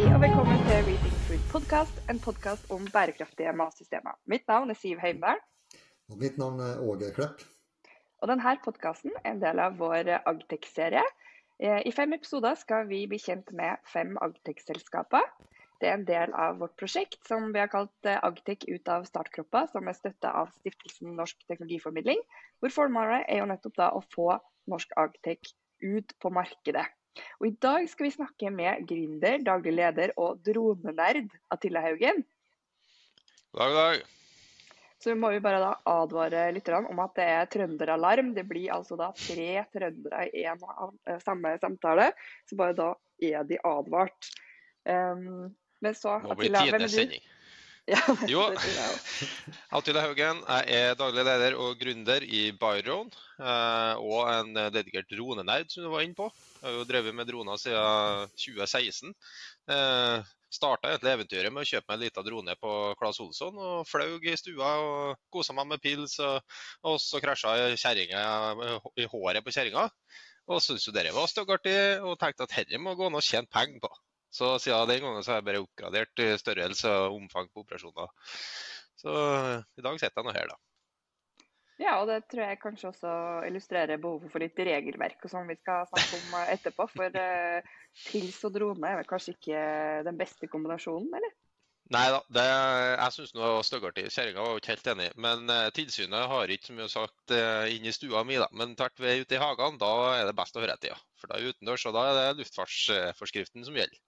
Hei og velkommen til Reading Food Podcast, en podkast om bærekraftige matsystemer. Mitt navn er Siv Heimdal. Og mitt navn er Åge Klepp. Og denne podkasten er en del av vår Agtech-serie. Eh, I fem episoder skal vi bli kjent med fem Agtech-selskaper. Det er en del av vårt prosjekt som vi har kalt eh, Agtech ut av startkroppa, som er støtta av Stiftelsen Norsk Teknologiformidling. Hvor formålet er jo nettopp da å få norsk Agtech ut på markedet. Og I dag skal vi snakke med gründer, daglig leder og dronenerd Atilla Haugen. God dag. Så må vi bare da advare litt om at det er trønderalarm. Det blir altså da tre trøndere i av eh, samme samtale. Så bare da er de advart. Um, men så blir det tidenes sending. Ja, jo, Attila Haugen. Jeg er daglig leder og gründer i Byron. Eh, og en dedikert dronenerd, som du var inne på. Jeg har jo drevet med droner siden 2016. Eh, Starta egentlig eventyret med å kjøpe meg en liten drone på Claes Olsson. og Flaug i stua og kosa meg med pils. Og, så krasja i håret på kjerringa. Og syntes jo det var styggartig og tenkte at dette må gå an å tjene penger på. Så siden den gangen så har jeg bare oppgradert størrelse og omfang på operasjoner. Så i dag sitter jeg nå her, da. Ja, og det tror jeg kanskje også illustrerer behovet for litt regelverk og sånn vi skal snakke om eh, etterpå. For uh, pils og drone er vel kanskje ikke den beste kombinasjonen, eller? Nei da, det, jeg syns det var styggartig. Kjerringa var jo ikke helt enig. Men uh, tilsynet har ikke så mye sagt uh, inn i stua mi, da. Men tvert ved ute i hagene, da er det best å høre etter, ja. For da er utendørs, og da er det luftfartsforskriften som gjelder.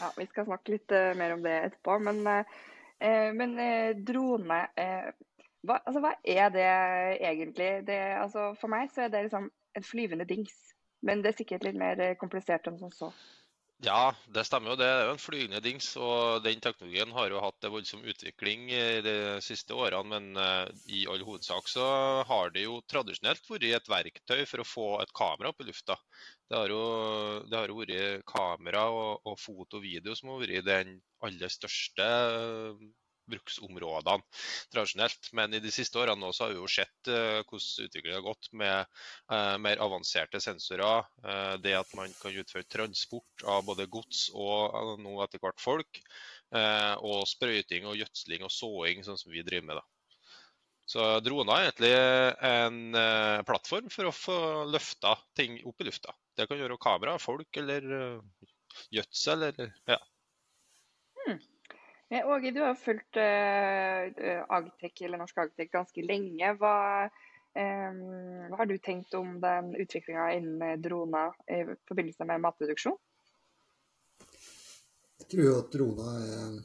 Ja, vi skal snakke litt mer om det etterpå. Men, men drone hva, altså, hva er det egentlig? Det, altså, for meg så er det liksom en flyvende dings. Men det er sikkert litt mer komplisert enn som så. Ja, det stemmer jo. Det er jo en flygende dings. Og den teknologien har jo hatt en voldsom utvikling de siste årene. Men uh, i all hovedsak så har det jo tradisjonelt vært et verktøy for å få et kamera opp i lufta. Det har jo, det har jo vært kamera og, og foto og video som har vært den aller største bruksområdene tradisjonelt. Men i de siste årene nå så har vi jo sett uh, hvordan utviklingen har gått med uh, mer avanserte sensorer. Uh, det at man kan utføre transport av både gods og nå etter hvert folk. og sprøyting og gjødsling og såing, sånn som vi driver med. da. Så droner er egentlig en plattform for å få løfta ting opp i lufta. Det kan gjøre kamera, folk eller gjødsel eller ja. Hmm. Åge, du har fulgt uh, Agtech, eller Norsk Agtech ganske lenge. Hva, um, hva, har du tenkt om den utviklinga innen droner i forbindelse med matproduksjon? Jeg tror at droner er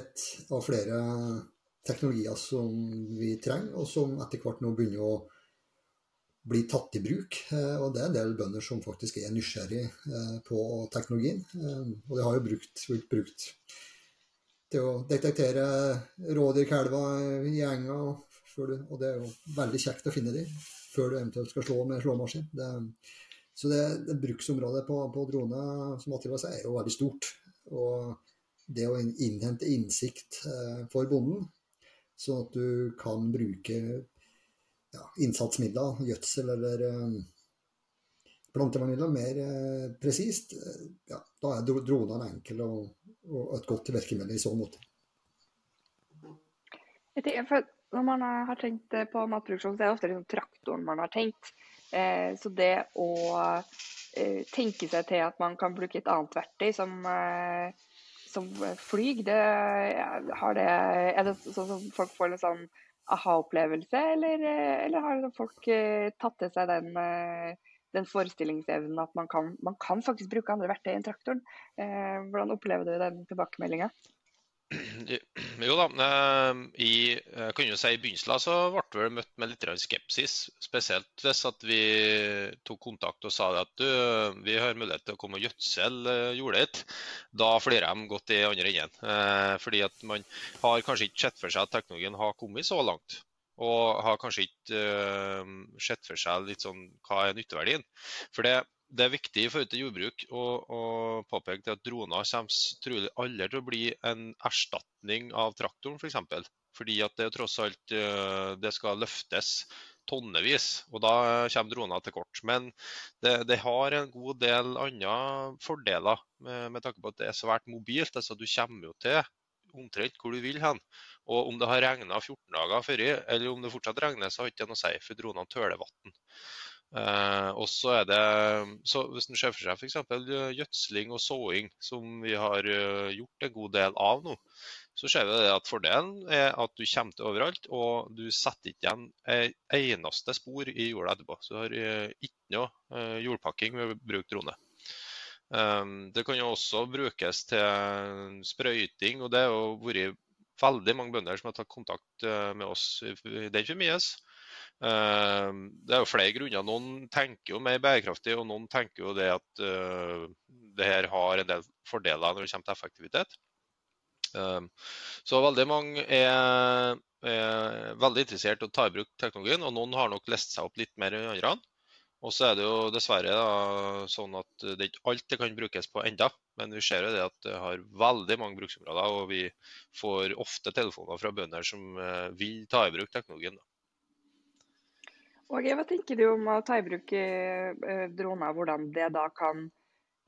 et av flere teknologier som vi trenger, og som etter hvert nå begynner å bli tatt i bruk. Og det er en del bønder som faktisk er nysgjerrig på teknologien. Og det har jo brukt, blitt brukt til å detektere rådyrkalva i enga. Og det er jo veldig kjekt å finne dem før du eventuelt skal slå med slåmaskin. Det, så det, det bruksområdet på, på droner som Attila sier, er jo veldig stort. Og det å innhente innsikt eh, for bonden, sånn at du kan bruke ja, innsatsmidler, gjødsel eller eh, plantevernmidler mer eh, presist, eh, ja, da er dronene enkle og og et godt virkemiddel i så måte. når man har tenkt på matproduksjon, så er det ofte liksom traktoren man har tenkt. Eh, så det å eh, tenke seg til at man kan bruke et annet verktøy som, eh, som flyg, det, det, er det sånn at folk får en sånn aha-opplevelse, eller, eller, har folk tatt til seg den den forestillingsevnen at man kan, man kan, faktisk bruke andre verktøy enn traktoren. Eh, hvordan opplever du den tilbakemeldinga? Jo da, eh, i, kan jo si i begynnelsen så ble vi møtt med litt skepsis. Spesielt hvis at vi tok kontakt og sa at du, vi har mulighet til å komme og gjødsel jordet ditt. Da flirer de godt i andre enden. Eh, fordi at man har kanskje ikke sett for seg at teknologien har kommet så langt. Og har kanskje ikke uh, sett for seg litt sånn, hva er nytteverdien. For det, det er viktig i forhold til jordbruk å, påpeke at droner kommer trolig aldri til å bli en erstatning av traktoren f.eks. For Fordi at det tross alt uh, det skal løftes tonnevis. Og da kommer droner til kort. Men det, det har en god del andre fordeler med, med tanke på at det er svært mobilt. altså Du kommer jo til omtrent hvor du vil hen. Og om det har regna 14 dager før, eller om det fortsatt regner, så har ikke noe å si, for dronene tøler vann. Eh, og så er det, så Hvis en ser for seg f.eks. gjødsling og såing, som vi har uh, gjort en god del av nå, så ser vi at fordelen er at du kommer til overalt, og du setter ikke igjen et eneste spor i jorda etterpå. Så du har uh, ikke noe jordpakking ved å bruke drone. Det kan jo også brukes til sprøyting, og det har vært veldig mange bønder som har tatt kontakt med oss i den forbindelse. Eh, det er jo flere grunner. Noen tenker jo mer bærekraftig, og noen tenker jo det at uh, det her har en del fordeler når det kommer til effektivitet. Så veldig mange er, er, veldig interessert i å ta i bruk teknologien, og noen har nok lest seg opp litt mer enn andre. Og så er det jo dessverre da, sånn at det er ikke alt det kan brukes på enda. Men vi ser jo det at det har veldig mange bruksområder, og vi får ofte telefoner fra bønder som vil ta i bruk teknologien. Da. Og Hva tenker du om å ta i bruk eh, droner, hvordan det da kan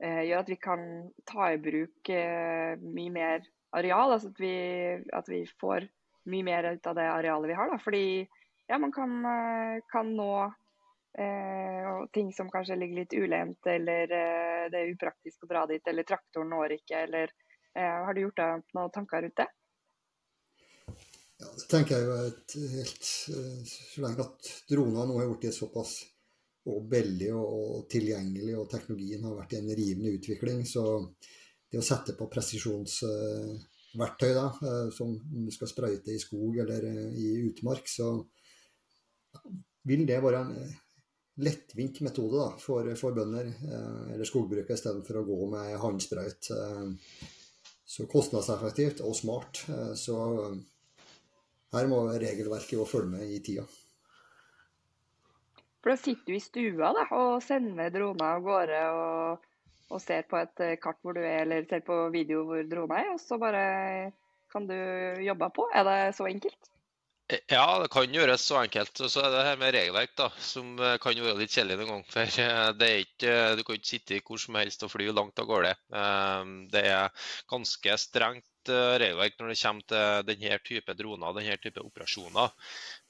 eh, gjøre at vi kan ta i bruk eh, mye mer areal? Altså at vi, at vi, får mye mer ut av det arealet vi har. Da. Fordi ja, man kan, kan nå eh, ting som kanskje ligger litt ulendt, eller eh, det er upraktisk å dra dit, eller traktoren når ikke, eller eh, Har du gjort deg noen tanker rundt det? Ja, det tenker jeg jo et helt eh, Så lenge at droner nå er blitt såpass og billig og, tilgjengelig, og teknologien har vært i en rivende utvikling, så det å sette på presisjonsverktøy, da, eh, som om du skal sprøyte i skog eller eh, i utmark, så vil det være en lettvint metode da, for, for bønder eller skogbrukere istedenfor å gå med håndsprøyt. Så kostnadseffektivt og smart. Så her må regelverket jo følge med i tida. For da sitter du i stua da, og sender droner av gårde og, og, ser på et eh, kart hvor du er, eller ser på video hvor drona er, og så bare kan du jobbe på. Er det så enkelt? Eh, ja, det kan gjøres så enkelt. Og så er det her med regelverk, da, som eh, kan være litt kjedelig noen gang. For det er ikke, du kan ikke sitte hvor som helst og fly langt av gårde. Det er ganske strengt Eh, regelverk når det kommer til denne type droner denne type operasjoner.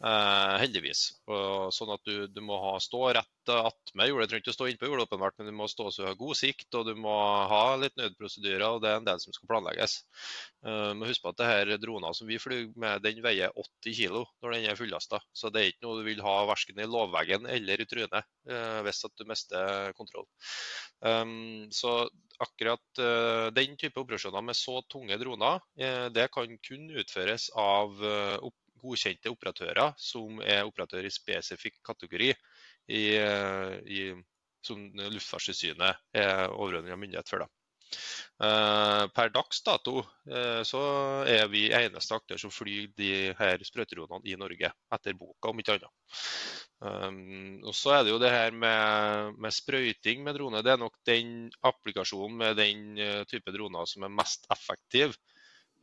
Eh, heldigvis. Og, sånn at du, du, må ha, stå rett attmed jordet. Du trenger ikke stå innpå jordet, åpenbart, men du må stå så god sikt, og du må ha litt nødprosedyrer. og Det er en del som skal planlegges. Eh, må huske på at det her droner som vi flyr med, den veier 80 kg når den er fullasta. Så det er ikke noe du vil ha verken i lovveggen eller i trynet eh, hvis at du mister kontroll. Um, så akkurat uh, den type operasjoner med så tunge droner, det kan kun utføres av uh, godkjente operatører som er operatør i spesifikk kategori, i, i, som Luftfartstilsynet er overordnet myndighet for. Da. Per dags dato så er vi eneste aktør som flyr de her sprøyteronene i Norge, etter boka om ikke annet. Um, så er det jo det her med, med, sprøyting med drone. Det er nok den applikasjonen med den type droner som er mest effektiv.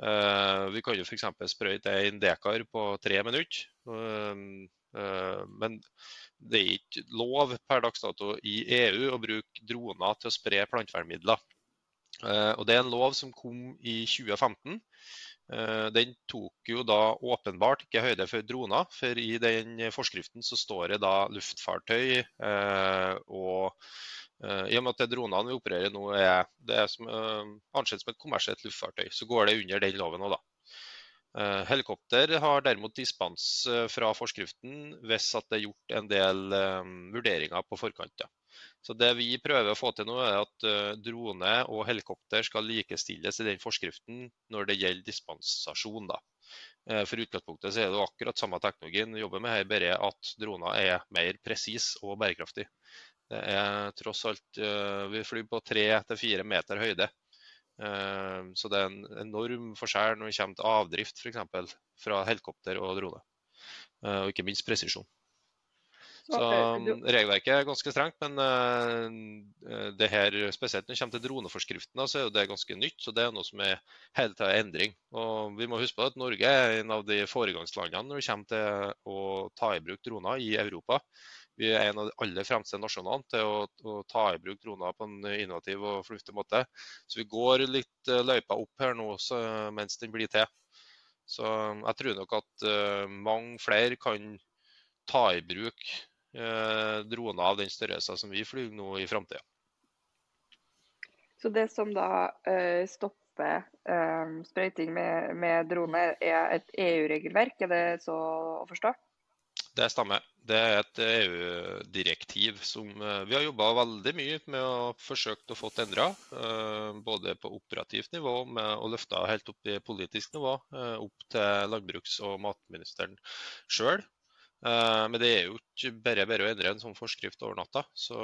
Uh, vi kan jo f.eks. sprøyte en dekar på tre minutter. Uh, men det er ikke lov per dags dato i EU å bruke droner til å spre plantevernmidler. og Det er en lov som kom i 2015. Eh, den tok jo da åpenbart ikke høyde for droner, for i den forskriften så står det da luftfartøy. Eh, og eh, i og med at det dronene vi opererer nå er, det er som, ansett som et kommersielt luftfartøy, så går det under den loven òg, da. Helikopter har derimot dispens fra forskriften hvis at det er gjort en del vurderinger på forkant. Så Det vi prøver å få til nå, er at uh, drone og helikopter skal likestilles i den forskriften når det gjelder dispensasjon. da. Uh, for utgangspunktet så er det akkurat samme teknologien vi jobber med her, bare at droner er mer presis og bærekraftig. Det er tross alt uh, Vi flyr på tre til fire meter høyde. Så det er en enorm forskjell når det kommer til avdrift f.eks. fra helikopter og drone. Og ikke minst presisjon. Så Regelverket er ganske strengt, men det her, spesielt når det kommer til droneforskriften, så er det ganske nytt. Så det er noe som er hele tida endring. Og vi må huske på at Norge er en av de foregangslandene når det kommer til å ta i bruk droner i Europa. Vi er en av de aller fremste nasjonene til å, å ta i bruk droner på en innovativ og fornuftig måte. Så vi går litt løypa opp her nå så, mens den blir til. Så jeg tror nok at uh, mange flere kan ta i bruk uh, droner av den størrelsen som vi flyr nå i framtida. Så det som da uh, stopper sprøyting med, med drone, er et EU-regelverk, er det så å forstå? Det stemmer. Det er et EU-direktiv som eh, vi har jobba veldig mye med å forsøke å få endra. Eh, både på operativt nivå med å løfte helt opp i politisk nivå, eh, opp til landbruks- og matministeren sjøl. Men det er jo ikke bare bare å endre en sånn forskrift over natta. Så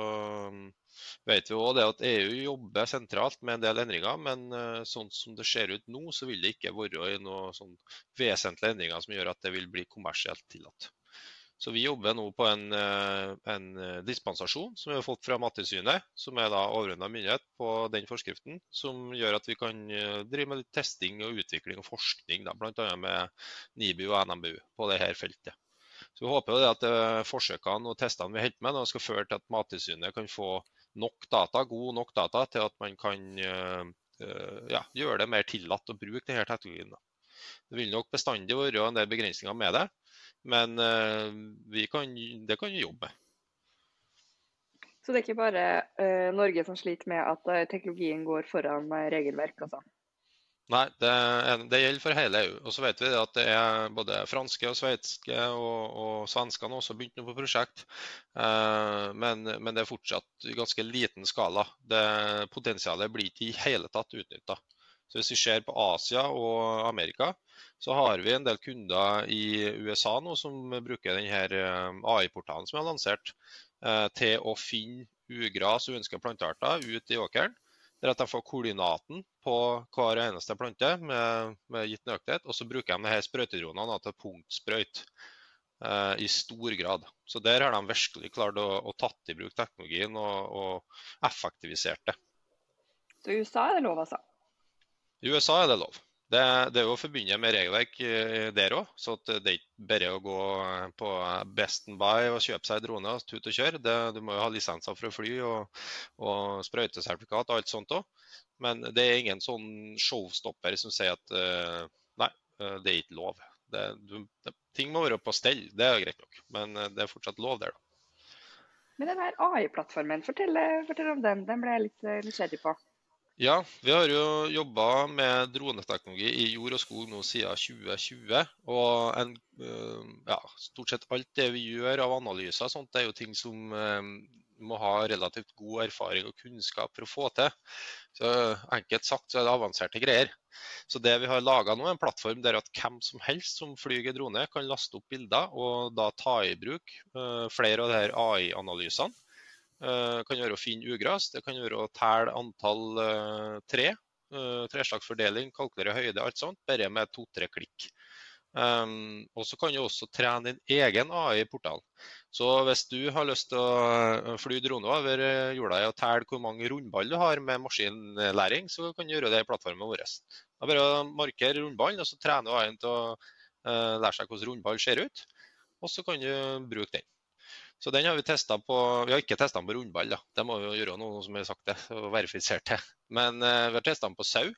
vet vi òg at EU jobber sentralt med en del endringer, men sånn som det ser ut nå, så vil det ikke være noen sånn vesentlige endringer som gjør at det vil bli kommersielt tillatt. Så vi jobber nå på en, eh, en eh, dispensasjon som vi har fått fra Mattilsynet, som er da overordna myndighet på den forskriften, som gjør at vi kan eh, drive med litt testing og utvikling og forskning, da, bl.a. med NIBU og NMBU på dette feltet. Så Vi håper at forsøkene og testene vi holder med, skal føre til at Mattilsynet kan få nok data, god nok data til at man kan ja, gjøre det mer tillatt å bruke denne teknologien. Det vil nok bestandig være en del begrensninger med det, men uh, kan, det kan vi jobbe med. Så det er ikke bare uh, Norge som sliter med at uh, teknologien går foran regelverk? Altså. Nei, det, det, gjelder for hele EU. Og så vet vi at det er både franske og sveitske og, og svenskene også begynt på prosjekt. Men, men, det er fortsatt i ganske liten skala. Det, potensialet blir ikke i hele tatt utnytta. Så hvis vi ser på Asia og Amerika, så har vi en del kunder i USA nå som bruker denne eh, AI-portalen som er lansert, eh, til å finne ugras og uønska plantearter ut i åkeren. Der at de får koordinaten på hver eneste plante med, med gitt nøyaktighet. Og så bruker de her sprøytedronene til punktsprøyt eh, i stor grad. Så der har de virkelig klart å, å tatt i bruk teknologien og, og effektivisert det. Så USA er det lov, altså? I USA er det lov. Det, det, er jo forbundet med regelverk eh, der òg, så det er ikke bare å gå på Best and Buy og kjøpe seg drone og tut og kjøre. Det, du må jo ha lisenser for å fly og, og sprøytesertifikat og alt sånt òg. Men det er ingen sånn showstopper som sier at uh, nei, eh, det er ikke lov. Det, du, ting må være på stell, det er greit nok. Men det er fortsatt lov der, da. Men den her AI-plattformen, fortell, fortell, om den. Den ble jeg litt nysgjerrig på. Ja, vi har jo jobba med droneteknologi i jord og skog nå siden 2020. Og en, eh, ja, stort sett alt det vi gjør av analyser, sånt, det er jo ting som um, må ha relativt god erfaring og kunnskap for å få til. Så Enkelt sagt så er det avanserte greier. Så det vi har laga nå, er en plattform der at hvem som helst som flyr drone, kan laste opp bilder og da ta i bruk uh, flere av de her AI-analysene Eh, kan være å finne ugras, det kan være å telle antall uh, tre. Uh, treslagsfordeling, kalkulere høyde, alt sånt, bare med to-tre klikk. Og så kan du også trene din egen AI i portalen. Så hvis du har lyst til å fly drone over jorda og telle hvor mange rundball du har med maskinlæring, så kan du gjøre det i plattformen vår. Det er bare å markere rundballen, og så trener AI-en til å lære seg hvordan rundball ser ut. Og så kan du bruke den. Så den har vi testa på Vi har ikke testa den på rundball, da. Det må vi jo gjøre noe som har sagt det, og verifisert det. Men uh, vi har testa den på sau.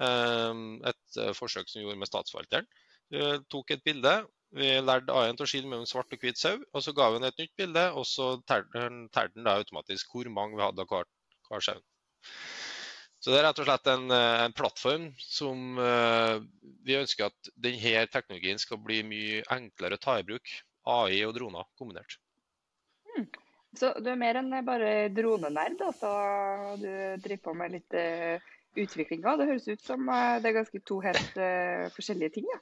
Uh, et uh, forsøk som vi gjorde med Statsforvalteren. Vi tok et bilde. Vi lærte A1 til å skille mellom svart og hvit sau. og Så ga vi den et nytt bilde, og så telte den da automatisk hvor mange vi hadde av hver, hver sau. Så Det er rett og slett en, en plattform som vi ønsker at denne teknologien skal bli mye enklere å ta i bruk. AI og droner kombinert. Så du er mer enn bare dronenerd, altså? Du driver på med litt uh, utvikling òg? Det høres ut som uh, det er ganske to helt uh, forskjellige ting? Ja.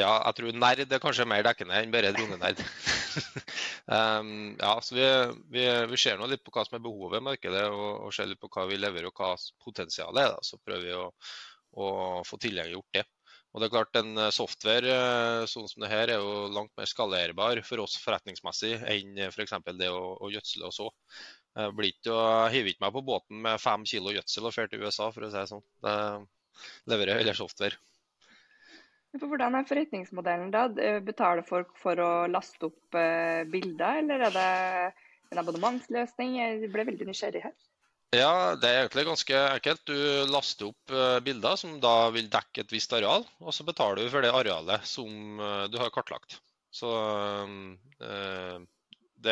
ja, jeg tror nerd er kanskje mer dekkende enn bare dronenerd. um, ja, så vi, vi, vi, ser nå litt på hva som er behovet i markedet, og, og ser litt på hva vi leverer og hva potensialet er. Da. Så prøver vi å, å få tilgjengeliggjort det. Og det er klart En software sånn som det her er jo langt mer skalerbar for oss forretningsmessig enn f.eks. For det å, å gjødsle og så. Jeg blir ikke meg på båten med fem kilo gjødsel og drar til USA, for å si det sånn. Det leverer heller software. Hvordan er forretningsmodellen da? Betaler folk for å laste opp bilder, eller er det en abonnementsløsning? Jeg ble veldig nysgjerrig her. Ja, det er egentlig ganske enkelt. Du laster opp eh, bilder som da vil dekke et visst areal, og så betaler du for det arealet som eh, du har kartlagt. Så eh,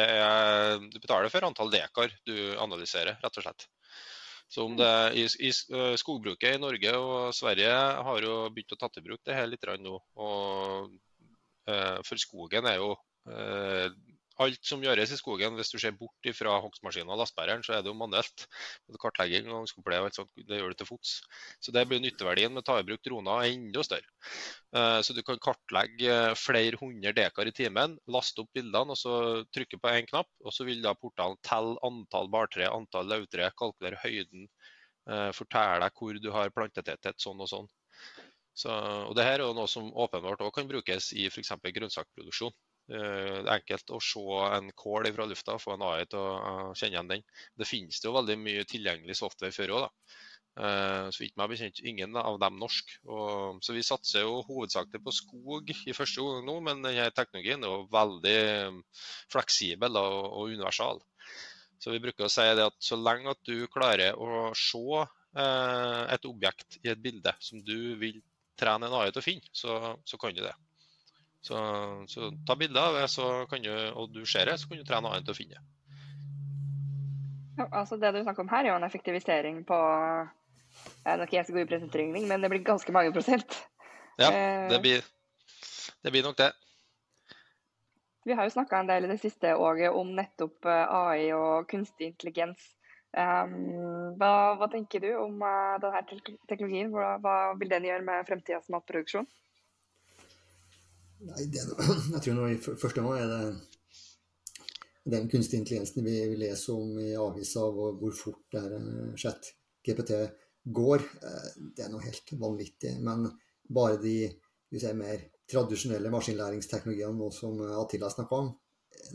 er, du betaler for antall dekar du analyserer, rett og slett. Så om det i, i Skogbruket i Norge og Sverige har jo begynt å ta i bruk det her litt nå. Og for skogen er jo alt som gjøres i skogen, hvis du ser bort fra hogstmaskinen og lastebæreren, så er det jo manuelt. Kartlegging og skopleie og alt sånt, det gjør du til fots. Så det blir nytteverdien med å ta i bruk droner enda større. Eh, så du kan kartlegge flere hundre dekar i timen, laste opp bildene og så trykke på én knapp. Og så vil da portalen telle antall bartre, antall lauvtre, kalkulere høyden, eh, fortelle hvor du har plantetetthet, sånn og sånn. Så, og det her er noe som åpenbart også kan brukes i f.eks. grønnsakproduksjon. Eh, det er enkelt å se en kål fra lufta og få en AI til å kjenne igjen den. Det finnes det jo veldig mye tilgjengelig software før òg. Eh, så vidt meg bekjent ingen av dem norsk. Så vi satser jo hovedsakelig på skog i første gang nå, men denne teknologien er jo veldig mm, fleksibel og, universal. Så vi bruker å si det at så lenge at du klarer å se eh, et objekt i et bilde som du vil trene en AI til å finne, så kan du det. Så, så ta bilder av det, så kan du, og du ser det, så kan du trene annet til å finne det. Ja, altså det du snakker om her, er jo en effektivisering på Jeg er nok ikke så god i presentering, men det blir ganske mange prosent. Ja, det eh, blir, det blir nok det. Vi har jo snakka en del i det siste året om nettopp eh, AI og kunstig intelligens. Um, hva, hva, tenker du om uh, denne teknologien? Hva, hva, vil den gjøre med fremtidas matproduksjon? Nei, det, jeg tror nå i første gang er det den kunstig intelligensen vi, vi leser om i avisa, hvor, hvor fort det her eh, chat GPT går, eh, det er noe helt vanvittig. Men bare de si, mer tradisjonelle maskinlæringsteknologiene nå som Atilla snakka om,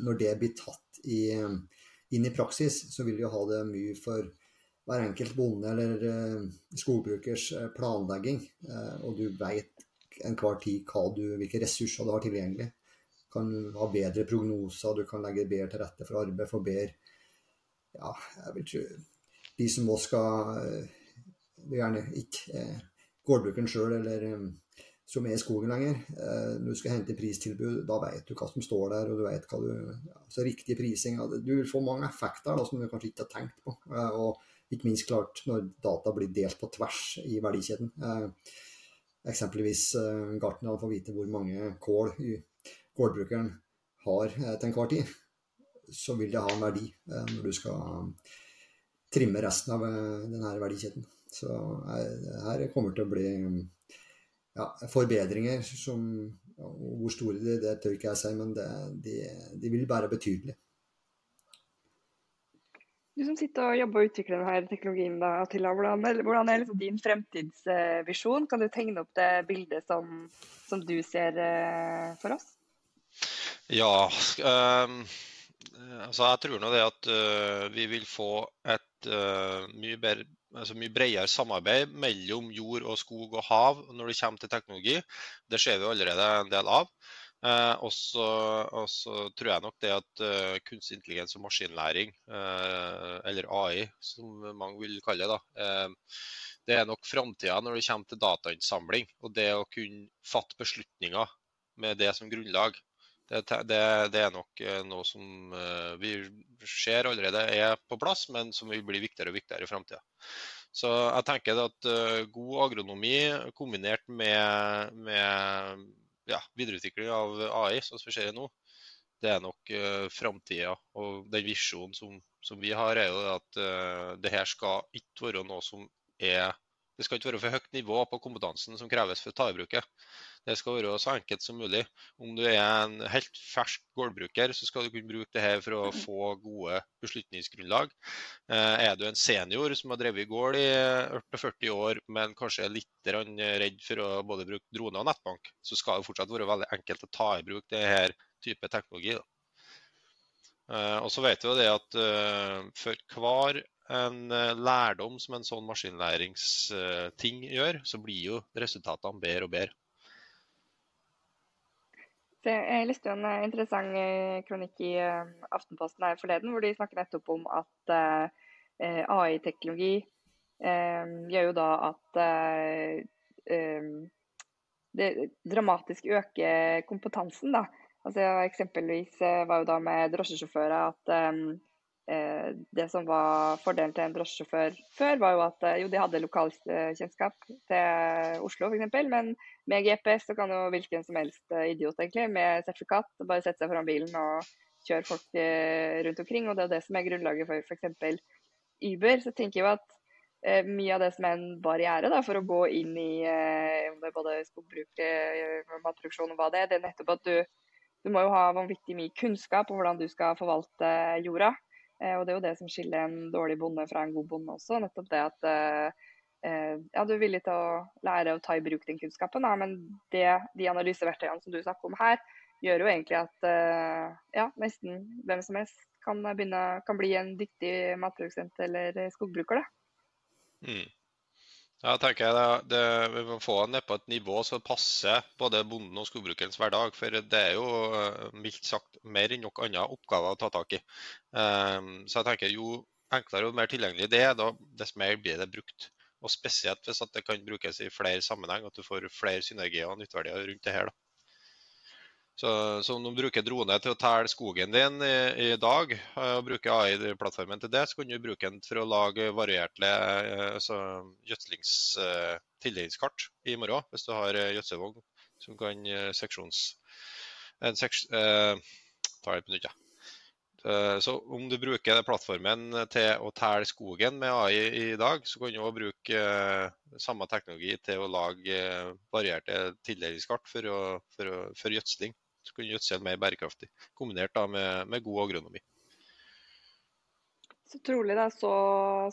når det blir tatt i, inn i praksis, så vil vi ha det mye for hver enkelt bonde eller eh, skogbrukers planlegging. Og du veit enhver tid du, hvilke ressurser du har tilgjengelig. Du kan ha bedre prognoser, du kan legge bedre til rette for arbeid, for bedre Ja, jeg vil tro De som også skal vil Gjerne ikke eh, gårdbrukeren sjøl eller um, som er i skogen lenger. Eh, når du skal hente pristilbud, da vet du hva som står der, og du vet hva du ja, Så riktig prising Du vil få mange effekter da, som du kanskje ikke har tenkt på. Eh, og ikke minst klart når data blir delt på tvers i verdikjeden. Eh, eksempelvis uh, gartnerne får vite hvor mange kål gårdbrukeren har eh, til enhver tid, så vil det ha en verdi eh, når du skal trimme resten av denne verdikjeden. Så her kommer det til å bli ja, forbedringer som Hvor store de det tør ikke jeg si, men det, de, de vil være betydelige. Du som sitter og jobber og utvikler denne teknologien, da, Attila, hvordan, hvordan er liksom din fremtidsvisjon? Kan du tegne opp det bildet som, som du ser uh, for oss? Ja, um, altså jeg tror nå det at uh, vi vil få et uh, mye, bedre, altså mye bredere samarbeid mellom jord og skog og hav når det kommer til teknologi. Det ser vi allerede en del av. Eh, og så tror jeg nok det at eh, kunstig intelligens og maskinlæring, eh, eller AI som mange vil kalle det, da, uh, det er nok framtida når det kommer til datainnsamling. Og det å kunne fatte beslutninger med det som grunnlag. Det, det, det er nok noe som vi ser allerede er på plass, men som vil bli viktigere og viktigere i framtida. Så jeg tenker at god agronomi kombinert med, med ja, videreutvikling av AI, sånn som vi ser nå, det er nok uh, framtida. Og den visjonen som, som, vi har, er jo at uh, det her skal ikke være noe som er Det skal ikke være for høyt nivå på kompetansen som kreves for å ta i bruk det. Skal være så enkelt som mulig. Om du er en helt fersk gårdbruker, så skal du kunne bruke det her for å få gode beslutningsgrunnlag. Eh, er du en senior som har drevet gård i 40 år, men kanskje er litt redd for å både bruke drone og nettbank, så skal det fortsatt være veldig enkelt å ta i bruk denne type teknologi. Eh, og så vet vi det at for hver en eh, lærdom som en sånn maskinlæringsting gjør, så blir jo resultatene bedre og bedre. Jeg leste jo en eh, interessant eh, kronikk i Aftenposten her forleden, hvor de snakker nettopp om at AI-teknologi gjør jo da at det dramatisk øker kompetansen. da. Altså, eksempelvis var jo da med drosjesjåfører at Eh, det som var fordelen til en drosjesjåfør før, var jo at eh, jo, de hadde lokalkjennskap til Oslo f.eks., men med GPS så kan jo hvilken som helst eh, idiot egentlig, med sertifikat bare sette seg foran bilen og kjøre folk rundt omkring. og Det er det som er grunnlaget for f.eks. Uber. Så tenker jeg jo at eh, mye av det som er en barriere da, for å gå inn i eh, både skogbruk, matproduksjon og hva det er, det er nettopp at du, du må jo ha vanvittig mye kunnskap om hvordan du skal forvalte jorda. Eh, og det er jo det som skiller en dårlig bonde fra en god bonde også. Nettopp det at eh, eh, ja, du er villig til å lære å ta i bruk den kunnskapen, da, men det, de analyseverktøyene som du snakker om her, gjør jo egentlig at ja, nesten hvem som helst kan, begynne, kan bli en dyktig matprodusent eller skogbruker. Da. Mm. Ja, tenker jeg det, det, Vi må få den ned på et nivå som passer både bonden og skogbrukerens hverdag. For det er jo eh, mildt sagt mer enn nok andre oppgaver å ta tak i. Um, så jeg tenker jo enklere og mer tilgjengelig det er, dess mer blir det brukt. Og spesielt hvis det kan brukes i flere sammenheng, at du får flere synergier og nytteverdier rundt det her. da. Så, så om du bruker drone til å telle skogen din i, i dag, eh, og bruker AI-plattformen til det, så kan du bruke den for å lage varierte eh, altså, eh, i morgen, hvis du har gjødselvogn som kan seksjons... En seks, eh, tar det på nytt, ja. Så om du bruker plattformen til å telle skogen med AI i dag, så kan du også bruke samme teknologi til å lage varierte tildelingskart for, for, for gjødsling så kunne gjødselen mer bærekraftig, kombinert da med, med god agronomi. Så trolig da, så,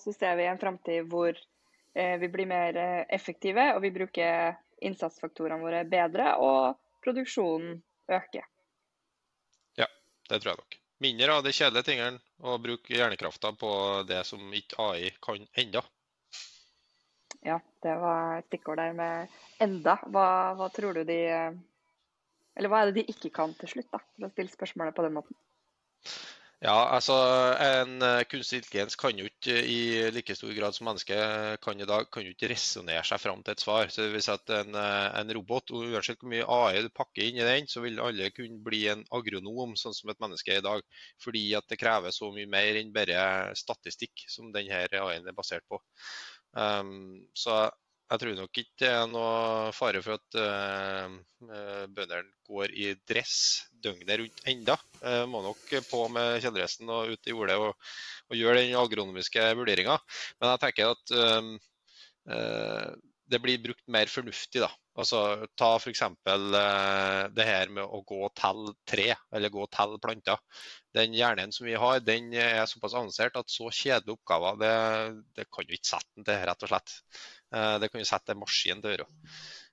så ser vi en framtid hvor eh, vi blir mer eh, effektive, og vi bruker innsatsfaktorene våre bedre, og produksjonen øker. Ja, det tror jeg nok. Mindre av de kjedelige tingene, og bruke hjernekrafta på det som ikke AI kan enda. Ja, det var et stikkord der med enda. Hva, hva tror du de eh, eller hva er det de ikke kan til slutt, da, for å stille spørsmålet på den måten? Ja, altså En uh, kunstig intelligens kan jo ikke i like stor grad som mennesket kan i dag, kan jo ikke resonnere seg fram til et svar. Så det vil si at en, uh, en robot, uansett hvor mye AI du pakker inn i den, så vil alle kunne bli en agronom, sånn som et menneske er i dag. Fordi at det krever så mye mer enn bare statistikk, som denne AI-en er basert på. Um, så jeg tror nok ikke det er noe fare for at uh, bøndene går i dress døgnet rundt enda. Uh, må nok på med kjeledressen og ut i jordet og, og gjøre den agronomiske vurderinga. Men jeg tenker at uh, det blir brukt mer fornuftig. da. Altså, Ta f.eks. Uh, det her med å gå og telle tre, eller gå og telle planter. Den hjernen som vi har, den er såpass avansert at så kjedelige oppgaver, det, det kan vi ikke sette den til, rett og slett. Eh, det kan jo sette en maskin til å gjøre.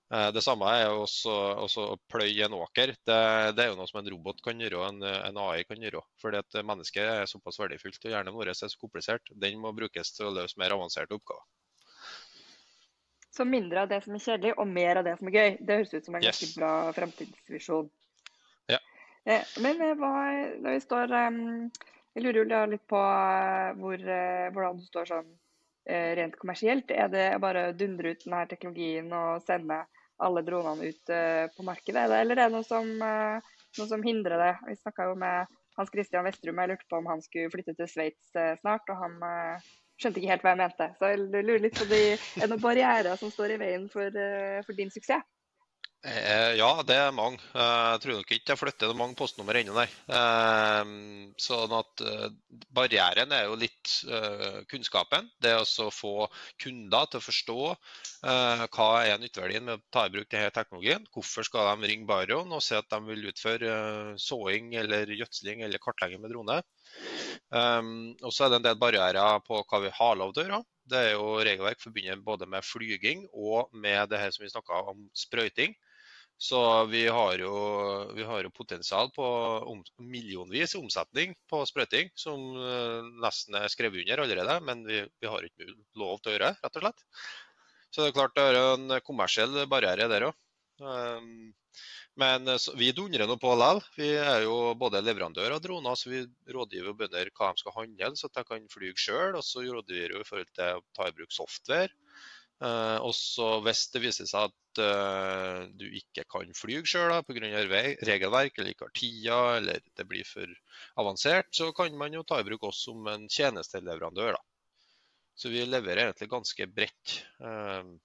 Eh, det samme er også, også å pløye en åker. Det, det, er jo noe som en robot kan gjøre en, en, AI kan gjøre. Fordi at mennesket er såpass verdifullt og hjernen vår er så komplisert. Den må brukes til å løse mer avanserte oppgaver. Så mindre av det som er kjedelig, og mer av det som er gøy. Det høres ut som en yes. ganske bra fremtidsvisjon. Ja. Eh, men hva, når vi står Jeg lurer jo litt på hvor, hvordan du står sånn Eh, rent kommersielt? Er det bare å dundre ut denne teknologien og sende alle dronene ut eh, på markedet, eller er det noe som, eh, noe som hindrer det? Vi snakka jo med Hans Christian Vestrum, jeg lurte på om han skulle flytte til Sveits snart, og han skjønte ikke helt hva jeg mente. Så jeg lurer litt på de, er noen barrierer som står i veien for, for din suksess? Eh, ja, det er mange. Eh, jeg tror nok ikke jeg flytter mange postnummer ennå, nei. Eh, sånn at Barrieren er jo litt kunnskapen. Det å få kunder til å forstå hva er nytteverdien med å ta i bruk denne teknologien. Hvorfor skal de ringe Baron og si at de vil utføre såing eller gjødsling eller kartlegging med drone. Og så er det en del barrierer på hva vi har lov til å gjøre. Det er jo regelverk forbundet både med flyging og med det her som vi snakka om, sprøyting. Så vi har jo, vi har jo potensial på om, millionvis omsetning på sprøyting, som uh, nesten er skrevet under allerede. Men vi, vi, har ikke lov til å gjøre, rett og slett. Så det er klart det er en kommersiell barriere der òg. Um, men eh, vi dundrer nå på likevel. Vi er jo både leverandør av droner, så vi rådgiver bønder hva de skal handle, så de kan fly sjøl. Og så rådgiver vi i forhold til å ta i bruk software. Uh, og hvis det viser seg at uh, du ikke kan fly sjøl pga. regelverk, eller ikke har tida, eller det blir for avansert, så kan man jo ta i bruk oss som en tjenesteleverandør. Da. Så vi leverer egentlig ganske bredt. Uh,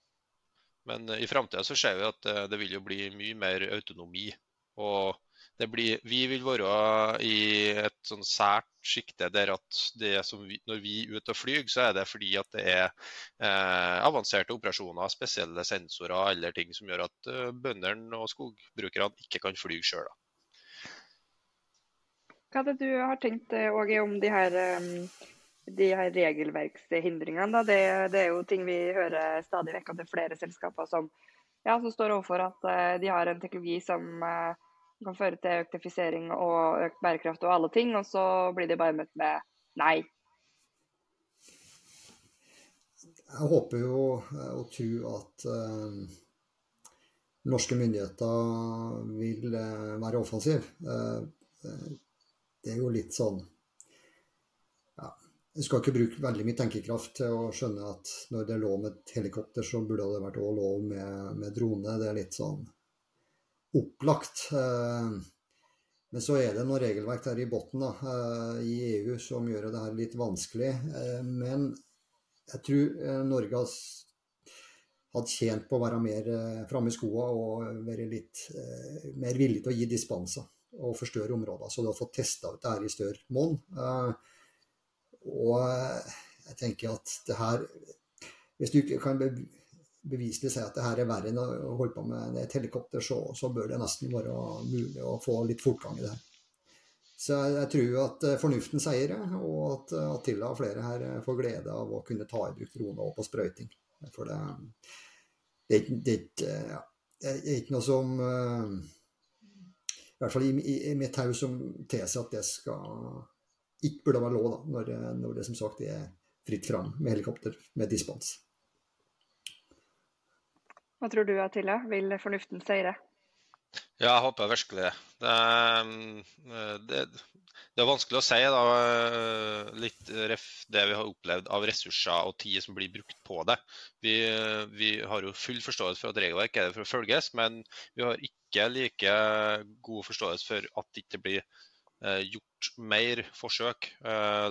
men i framtida så ser vi at det vil jo bli mye mer autonomi. Og blir, vi vil være i et sånn sært sjikte der at vi, når vi er ute og flyr, så er det fordi at det er eh, avanserte operasjoner, spesielle sensorer eller ting som gjør at eh, bøndene og skogbrukerne ikke kan fly sjøl. Hva er det du har tenkt eh, Åge, om de her, um, de her regelverkshindringene? Det, det, er jo ting vi hører stadig vekk at det er flere selskaper som, ja, som står overfor at uh, de har en teknologi som kan føre til økt effisering og økt bærekraft og alle ting, og så blir de bare møtt med nei. Jeg håper jo og tror at uh, norske myndigheter vil uh, være offensive. Uh, det er jo litt sånn ja, Jeg skal ikke bruke veldig mye tenkekraft til å skjønne at når det er lov med et helikopter, så burde det vært òg lov med, med drone. Det er litt sånn opplagt. Eh, men så er det noe regelverk der i bunnen eh, i EU som gjør det her litt vanskelig. Eh, men jeg tror Norge hadde tjent på å være mer framme i skoa og være litt mer villig til å gi dispenser og forstørre områder. Så du har fått testa ut det her i større monn. Og jeg tenker at det her Hvis du ikke kan beviselig si at det her er verre enn å holde på med et helikopter, så, så, bør det nesten være mulig å få litt fortgang i det her. Så jeg, jeg tror at eh, fornuften seier, og at Attila og flere her eh, får glede av å kunne ta i bruk droner på sprøyting. For det, det, det, det, er, ikke noe som eh, I hvert fall i, i, i mitt hode som tilsier at det skal ikke burde være lov, da, når, når det som sagt er fritt fram med helikopter med dispens. Hva tror du Atilla? Vil fornuften seire? Ja, jeg håper virkelig det. Det, eh, det. er vanskelig å si da, Litt litt det vi har opplevd av ressurser og tid som blir brukt på det. Vi, vi har jo full forståelse for at regelverk er det for å følges, men vi har ikke like god forståelse for at det ikke blir eh, gjort mer forsøk,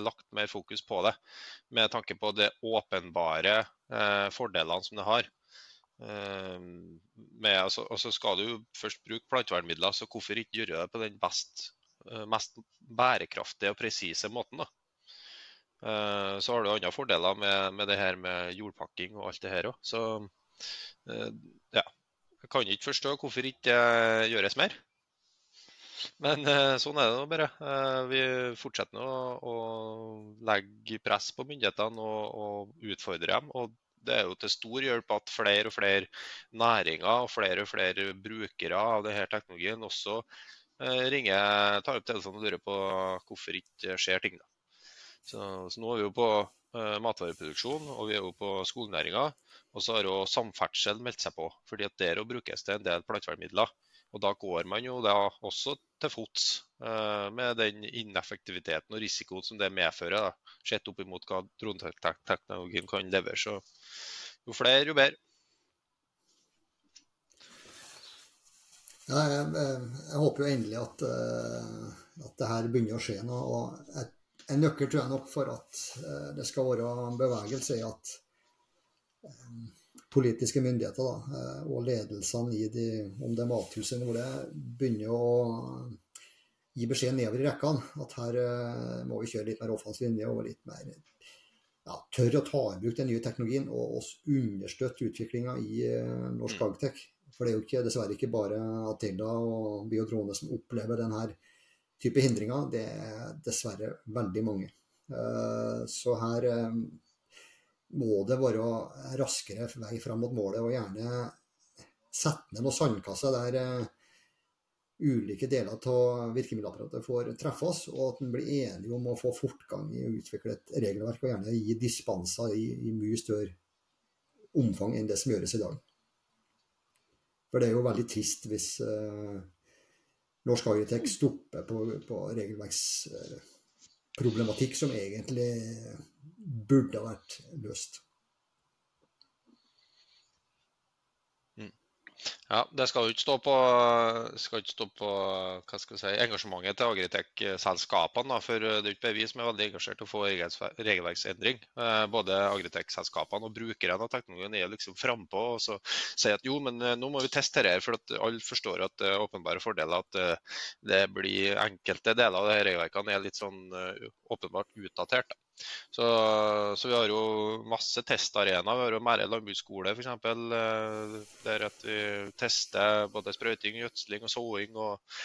lagt mer fokus på det, med tanke på de åpenbare fordelene som det har. Ehm, med, altså, så skal du først bruke plantevernmidler, så hvorfor ikke gjøre det på den best, eh, mest bærekraftige og presise måten? da? Uh, så har du andre fordeler med, med, det her med jordpakking og alt det her òg. Så uh, ja. Jeg kan ikke forstå hvorfor ikke det gjøres mer. Men sånn er det nå bare. vi fortsetter nå å legge press på myndighetene og, og utfordre dem. Og det er jo til stor hjelp at flere og flere næringer og flere og flere brukere av denne teknologien også eh, ringer, tar opp telefonen og lurer på hvorfor ikke skjer ting. Så, så, nå er vi jo på eh, matvareproduksjon og vi er jo på skognæringa. Og så har jo samferdsel meldt seg på, fordi at der brukes det en del plantevernmidler. Og da går man jo da også til fots uh, med den ineffektiviteten og risikoen som det medfører, da, sett opp imot hva droneteknologien kan levere. Så jo flere, jo bedre. Ja, jeg, jeg, håper jo endelig at, uh, at det her begynner å skje noe. og et, En nøkkel tror jeg nok for at uh, det skal være en bevegelse, i at politiske myndigheter da, og ledelsene i de, om det er Mattilsynet, hvor det begynner å gi beskjed nedover i rekkene at her må vi kjøre litt mer offensiv linje og litt mer ja, tørre å ta i bruk den nye teknologien og, og understøtte utviklinga i uh, norsk mm. agtech. For det er jo ikke, dessverre ikke bare Atilda og Biodrone som opplever denne type hindringer. Det er dessverre veldig mange. Så her må det være raskere vei fram mot målet, og gjerne sette ned noen sandkasser der uh, ulike deler av virkemiddelapparatet får treffes, og at en blir enige om å få fortgang i å utvikle et regelverk, og gjerne gi dispenser i, i, mye større omfang enn det som gjøres i dag. For det er jo veldig trist hvis eh, norsk agritek stopper på, på regelverksproblematikk som egentlig burde vært løst. Ja, Det skal jo ikke stå på, ikke stå på si, engasjementet til Agritech-selskapene. For det er ikke bevis vi som er veldig engasjert i å få regelverksendring. Eh, både Agritech-selskapene og brukerne av teknologien er liksom frampå og så sier at jo, men eh, nå må vi teste det her. For at alle forstår at det er åpenbare fordeler at eh, det blir enkelte deler av disse regelverkene er litt sånn åpenbart utdatert. Så, så, vi har jo masse testarenaer. Vi har jo Mære landbruksskole f.eks. Eh, der at vi tester både sprøyting, gjødsling og såing. Og,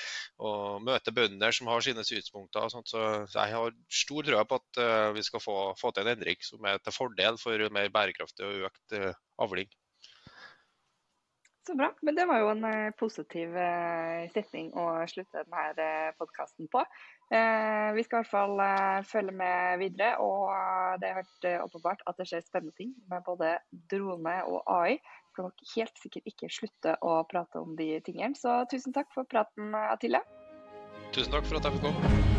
og møter bønder som har sine synspunkter. Så, jeg har stor tro på at uh, vi skal få, få, til en endring som er til fordel for mer bærekraftig og økt uh, avling. Så bra. Men det var jo en positiv setning å slutte denne podkasten på. Eh, vi skal i hvert fall eh, følge med videre. Og det er helt eh, åpenbart at det skjer spennende ting med både drone og AI. Vi skal nok helt sikkert ikke slutte å prate om de tingene. Så tusen takk for praten, Atilla. Tusen takk for at jeg fikk komme.